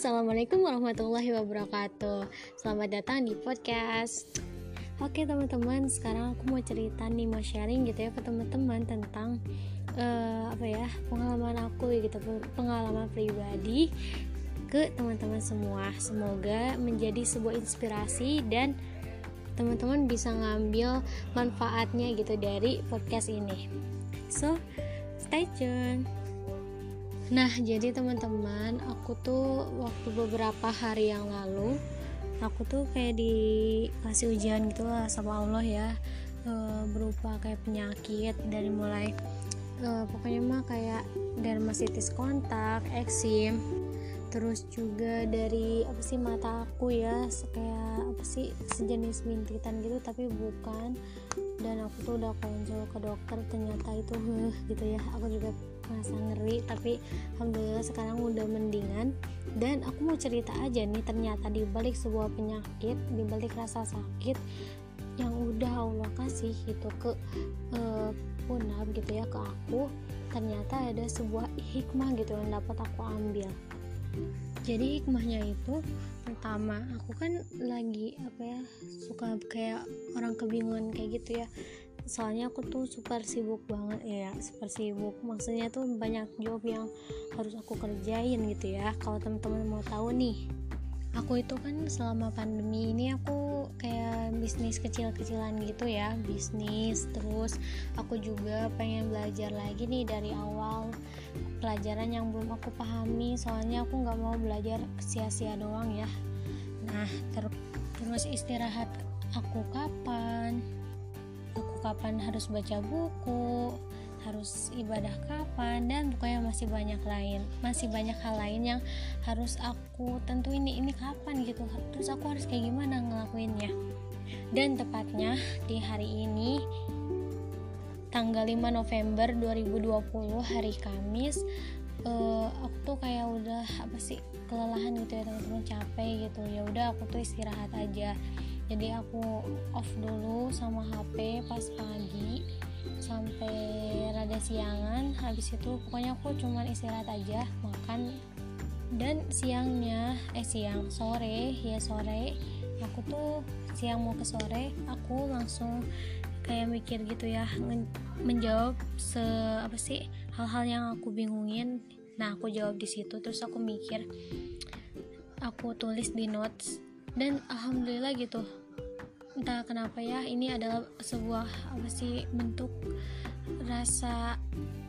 assalamualaikum warahmatullahi wabarakatuh. Selamat datang di podcast. Oke teman-teman, sekarang aku mau cerita nih, mau sharing gitu ya ke teman-teman tentang uh, apa ya pengalaman aku gitu, pengalaman pribadi ke teman-teman semua. Semoga menjadi sebuah inspirasi dan teman-teman bisa ngambil manfaatnya gitu dari podcast ini. So, stay tune. Nah, jadi teman-teman, aku tuh waktu beberapa hari yang lalu, aku tuh kayak dikasih ujian gitu lah sama Allah ya, e, berupa kayak penyakit dari mulai e, pokoknya mah kayak dermatitis kontak, eksim, terus juga dari apa sih mata aku ya, kayak apa sih sejenis bintitan gitu tapi bukan dan aku tuh udah konsul ke dokter ternyata itu gitu ya. Aku juga merasa ngeri tapi alhamdulillah sekarang udah mendingan. Dan aku mau cerita aja nih ternyata di balik sebuah penyakit di balik rasa sakit yang udah Allah kasih gitu ke uh, punab gitu ya ke aku ternyata ada sebuah hikmah gitu yang dapat aku ambil jadi hikmahnya itu pertama aku kan lagi apa ya suka kayak orang kebingungan kayak gitu ya. Soalnya aku tuh super sibuk banget ya super sibuk. Maksudnya tuh banyak job yang harus aku kerjain gitu ya. Kalau teman-teman mau tahu nih aku itu kan selama pandemi ini aku kayak bisnis kecil-kecilan gitu ya bisnis. Terus aku juga pengen belajar lagi nih dari awal pelajaran yang belum aku pahami soalnya aku nggak mau belajar sia-sia doang ya. Nah ter terus istirahat aku kapan? Aku kapan harus baca buku? Harus ibadah kapan? Dan pokoknya masih banyak lain masih banyak hal lain yang harus aku tentuin ini ini kapan gitu. Terus aku harus kayak gimana ngelakuinnya? Dan tepatnya di hari ini tanggal 5 November 2020 hari Kamis uh, aku tuh kayak udah apa sih kelelahan gitu ya teman-teman capek gitu. Ya udah aku tuh istirahat aja. Jadi aku off dulu sama HP pas pagi sampai rada siangan. Habis itu pokoknya aku cuman istirahat aja makan. Dan siangnya eh siang sore ya sore aku tuh siang mau ke sore aku langsung kayak mikir gitu ya menjawab se apa sih hal-hal yang aku bingungin. Nah aku jawab di situ terus aku mikir aku tulis di notes dan alhamdulillah gitu. Entah kenapa ya ini adalah sebuah apa sih bentuk rasa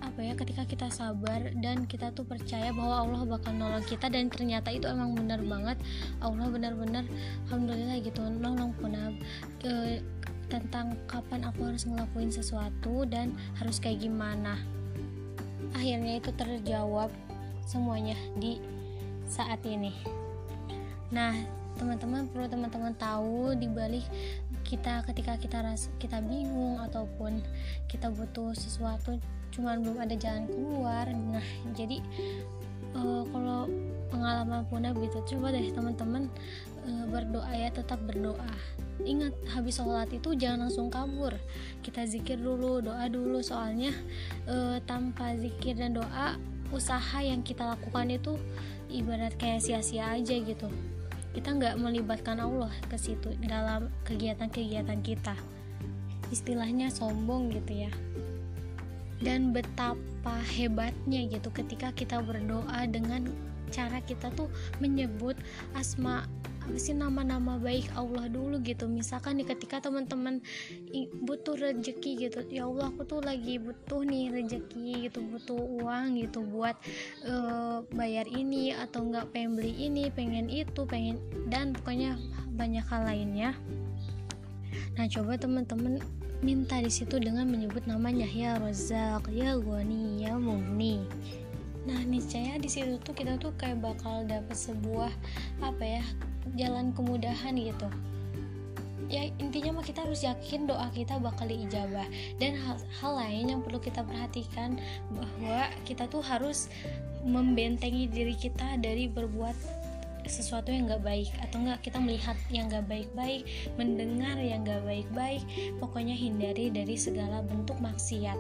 apa ya ketika kita sabar dan kita tuh percaya bahwa Allah bakal nolong kita dan ternyata itu emang benar banget. Allah benar-benar alhamdulillah gitu nolong punab e, tentang kapan aku harus ngelakuin sesuatu dan harus kayak gimana. Akhirnya itu terjawab semuanya di saat ini. Nah teman-teman perlu teman-teman tahu di balik kita ketika kita ras kita bingung ataupun kita butuh sesuatu cuman belum ada jalan keluar. Nah jadi uh, kalau pengalaman punah gitu coba deh teman-teman uh, berdoa ya tetap berdoa. Ingat habis sholat itu jangan langsung kabur. Kita zikir dulu doa dulu. Soalnya uh, tanpa zikir dan doa usaha yang kita lakukan itu ibarat kayak sia-sia aja gitu. Kita nggak melibatkan Allah ke situ dalam kegiatan-kegiatan kita. Istilahnya sombong gitu ya. Dan betapa hebatnya gitu ketika kita berdoa dengan cara kita tuh menyebut asma apa sih nama-nama baik Allah dulu gitu. Misalkan nih ketika teman-teman butuh rezeki gitu ya Allah aku tuh lagi butuh nih rezeki gitu butuh uang gitu buat uh, bayar ini atau enggak pengen beli ini pengen itu pengen dan pokoknya banyak hal lainnya. Nah coba teman-teman minta di situ dengan menyebut namanya ya Rozak ya Goni ya Muni nah niscaya di situ tuh kita tuh kayak bakal dapet sebuah apa ya jalan kemudahan gitu. Ya intinya mah kita harus yakin doa kita bakal diijabah. Dan hal, hal lain yang perlu kita perhatikan bahwa kita tuh harus membentengi diri kita dari berbuat sesuatu yang gak baik. Atau enggak kita melihat yang gak baik-baik mendengar yang gak baik-baik pokoknya hindari dari segala bentuk maksiat.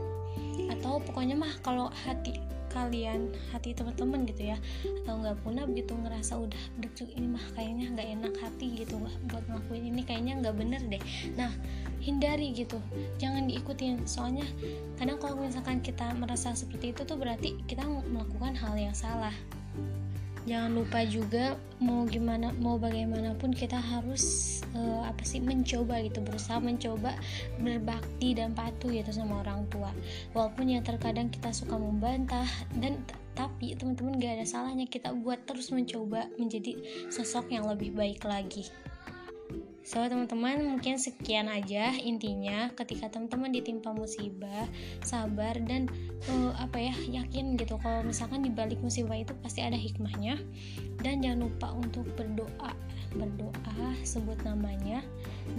Atau pokoknya mah kalau hati kalian hati teman-teman gitu ya. Atau nggak punah begitu ngerasa udah deg ini mah kayaknya nggak enak hati gitu. Buat ngelakuin ini kayaknya nggak bener deh. Nah hindari gitu. Jangan diikutin. Soalnya kadang kalau misalkan kita merasa seperti itu tuh berarti kita melakukan hal yang salah jangan lupa juga mau gimana mau bagaimanapun kita harus uh, apa sih mencoba gitu berusaha mencoba berbakti dan patuh gitu sama orang tua. Walaupun yang terkadang kita suka membantah dan tapi teman-teman gak ada salahnya kita buat terus mencoba menjadi sosok yang lebih baik lagi So teman-teman mungkin sekian aja intinya ketika teman-teman ditimpa musibah sabar dan uh, apa ya yakin gitu kalau misalkan dibalik musibah itu pasti ada hikmahnya. Dan jangan lupa untuk berdoa berdoa sebut namanya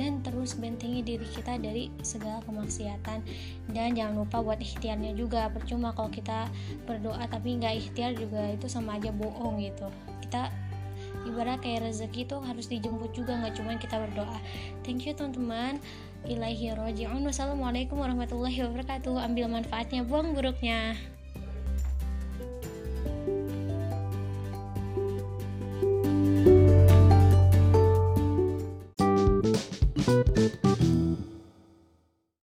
dan terus bentengi diri kita dari segala kemaksiatan. Dan jangan lupa buat ikhtiarnya juga percuma kalau kita berdoa tapi nggak ikhtiar juga itu sama aja bohong gitu. Kita ibarat kayak rezeki itu harus dijemput juga nggak cuma kita berdoa. Thank you teman-teman. Ilaihi roji'un. Wassalamualaikum warahmatullahi wabarakatuh. Ambil manfaatnya buang buruknya